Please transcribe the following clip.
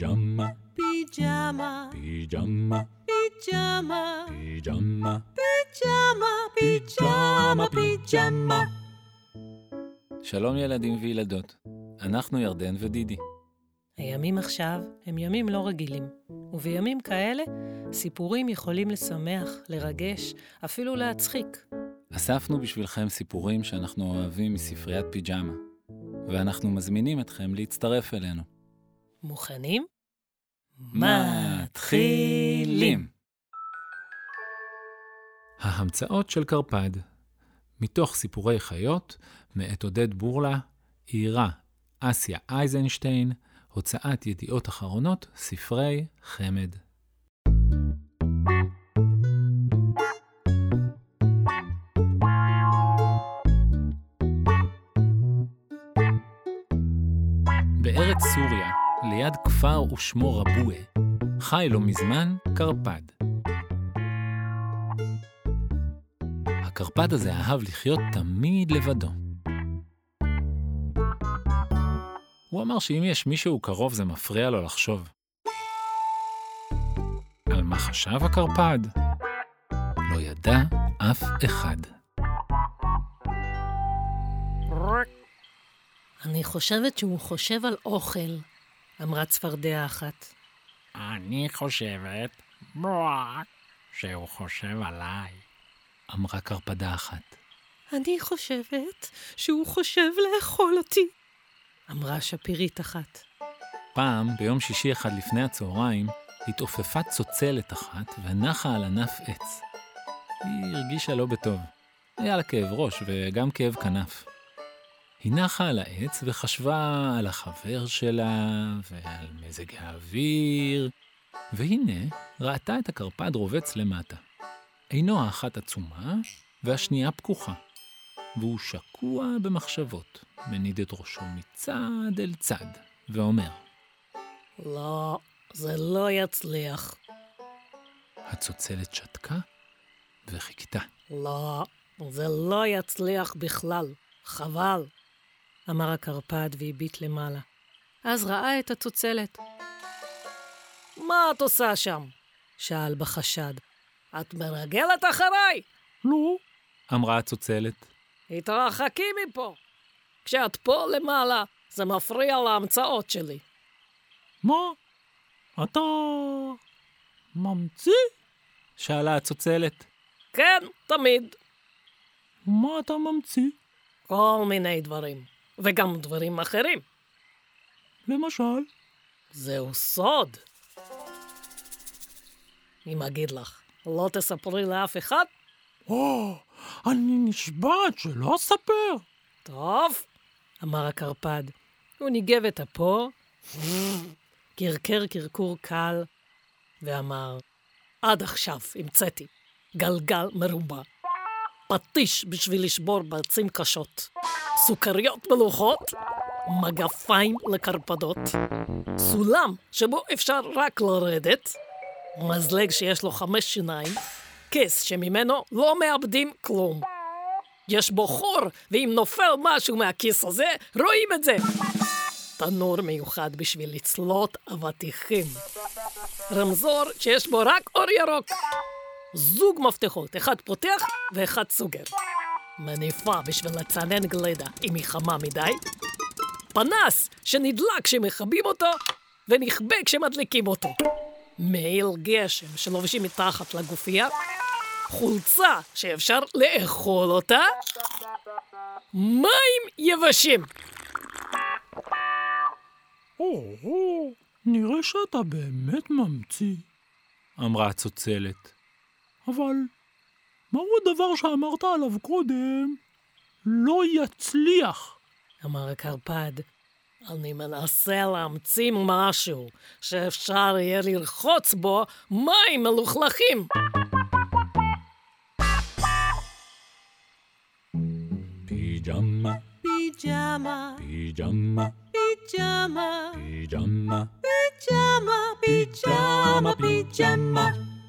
פיג'מה, פיג'מה, פיג'מה, פיג'מה, פיג'מה, פיג'מה, פיג'מה, פיג'מה. שלום ילדים וילדות, אנחנו ירדן ודידי. הימים עכשיו הם ימים לא רגילים, ובימים כאלה סיפורים יכולים לשמח, לרגש, אפילו להצחיק. אספנו בשבילכם סיפורים שאנחנו אוהבים מספריית פיג'מה, ואנחנו מזמינים אתכם להצטרף אלינו. מוכנים? מתחילים! ההמצאות של קרפד, מתוך סיפורי חיות, מאת עודד בורלה, עירה אסיה אייזנשטיין, הוצאת ידיעות אחרונות, ספרי חמד. בארץ סוריה, ליד כפר ושמו רבועה, חי לא מזמן קרפד. הקרפד הזה אהב לחיות תמיד לבדו. הוא אמר שאם יש מישהו קרוב זה מפריע לו לחשוב. על מה חשב הקרפד? לא ידע אף אחד. אני חושבת שהוא חושב על אוכל, אמרה צפרדע אחת. אני חושבת, בואק, שהוא חושב עליי. אמרה קרפדה אחת. אני חושבת שהוא חושב לאכול אותי, אמרה שפירית אחת. פעם, ביום שישי אחד לפני הצהריים, התעופפה צוצלת אחת ונחה על ענף עץ. היא הרגישה לא בטוב. היה לה כאב ראש וגם כאב כנף. היא נחה על העץ וחשבה על החבר שלה ועל מזג האוויר, והנה ראתה את הקרפד רובץ למטה. עינו האחת עצומה והשנייה פקוחה, והוא שקוע במחשבות, מניד את ראשו מצד אל צד, ואומר, לא, זה לא יצליח. הצוצלת שתקה וחיכתה. לא, זה לא יצליח בכלל. חבל. אמר הקרפד והביט למעלה. אז ראה את הצוצלת. מה את עושה שם? שאל בחשד. את מרגלת אחריי? לא, אמרה הצוצלת. התרחקי מפה. כשאת פה למעלה, זה מפריע להמצאות שלי. מה? אתה ממציא? שאלה הצוצלת. כן, תמיד. מה אתה ממציא? כל מיני דברים. וגם דברים אחרים. למשל? זהו סוד. אם אגיד לך, לא תספרי לאף אחד? או, אני נשבעת שלא אספר. טוב, אמר הקרפד. הוא ניגב את אפו, קרקר קרקור קל, ואמר, עד עכשיו המצאתי גלגל מרובע, פטיש בשביל לשבור ברצים קשות, סוכריות מלוכות, מגפיים לקרפדות, סולם שבו אפשר רק לרדת, מזלג שיש לו חמש שיניים, כס שממנו לא מאבדים כלום. יש בו חור, ואם נופל משהו מהכיס הזה, רואים את זה. תנור מיוחד בשביל לצלות אבטיחים. רמזור שיש בו רק אור ירוק. זוג מפתחות, אחד פותח ואחד סוגר. מניפה בשביל לצנן גלדה אם היא חמה מדי. פנס שנדלק כשמכבים אותו ונכבה כשמדליקים אותו. מעיל גשם שלובשים מתחת לגופייה. חולצה שאפשר לאכול אותה. מים יבשים. או, נראה שאתה באמת ממציא, אמרה הצוצלת. אבל מהו הדבר שאמרת עליו קודם? לא יצליח. אמר הקרפד, אני מנסה להמציא משהו שאפשר יהיה לרחוץ בו מים מלוכלכים. פיג'מה, פיג'מה, פיג'מה, פיג'מה, פיג'מה, פיג'מה, פיג'מה, פיג'מה.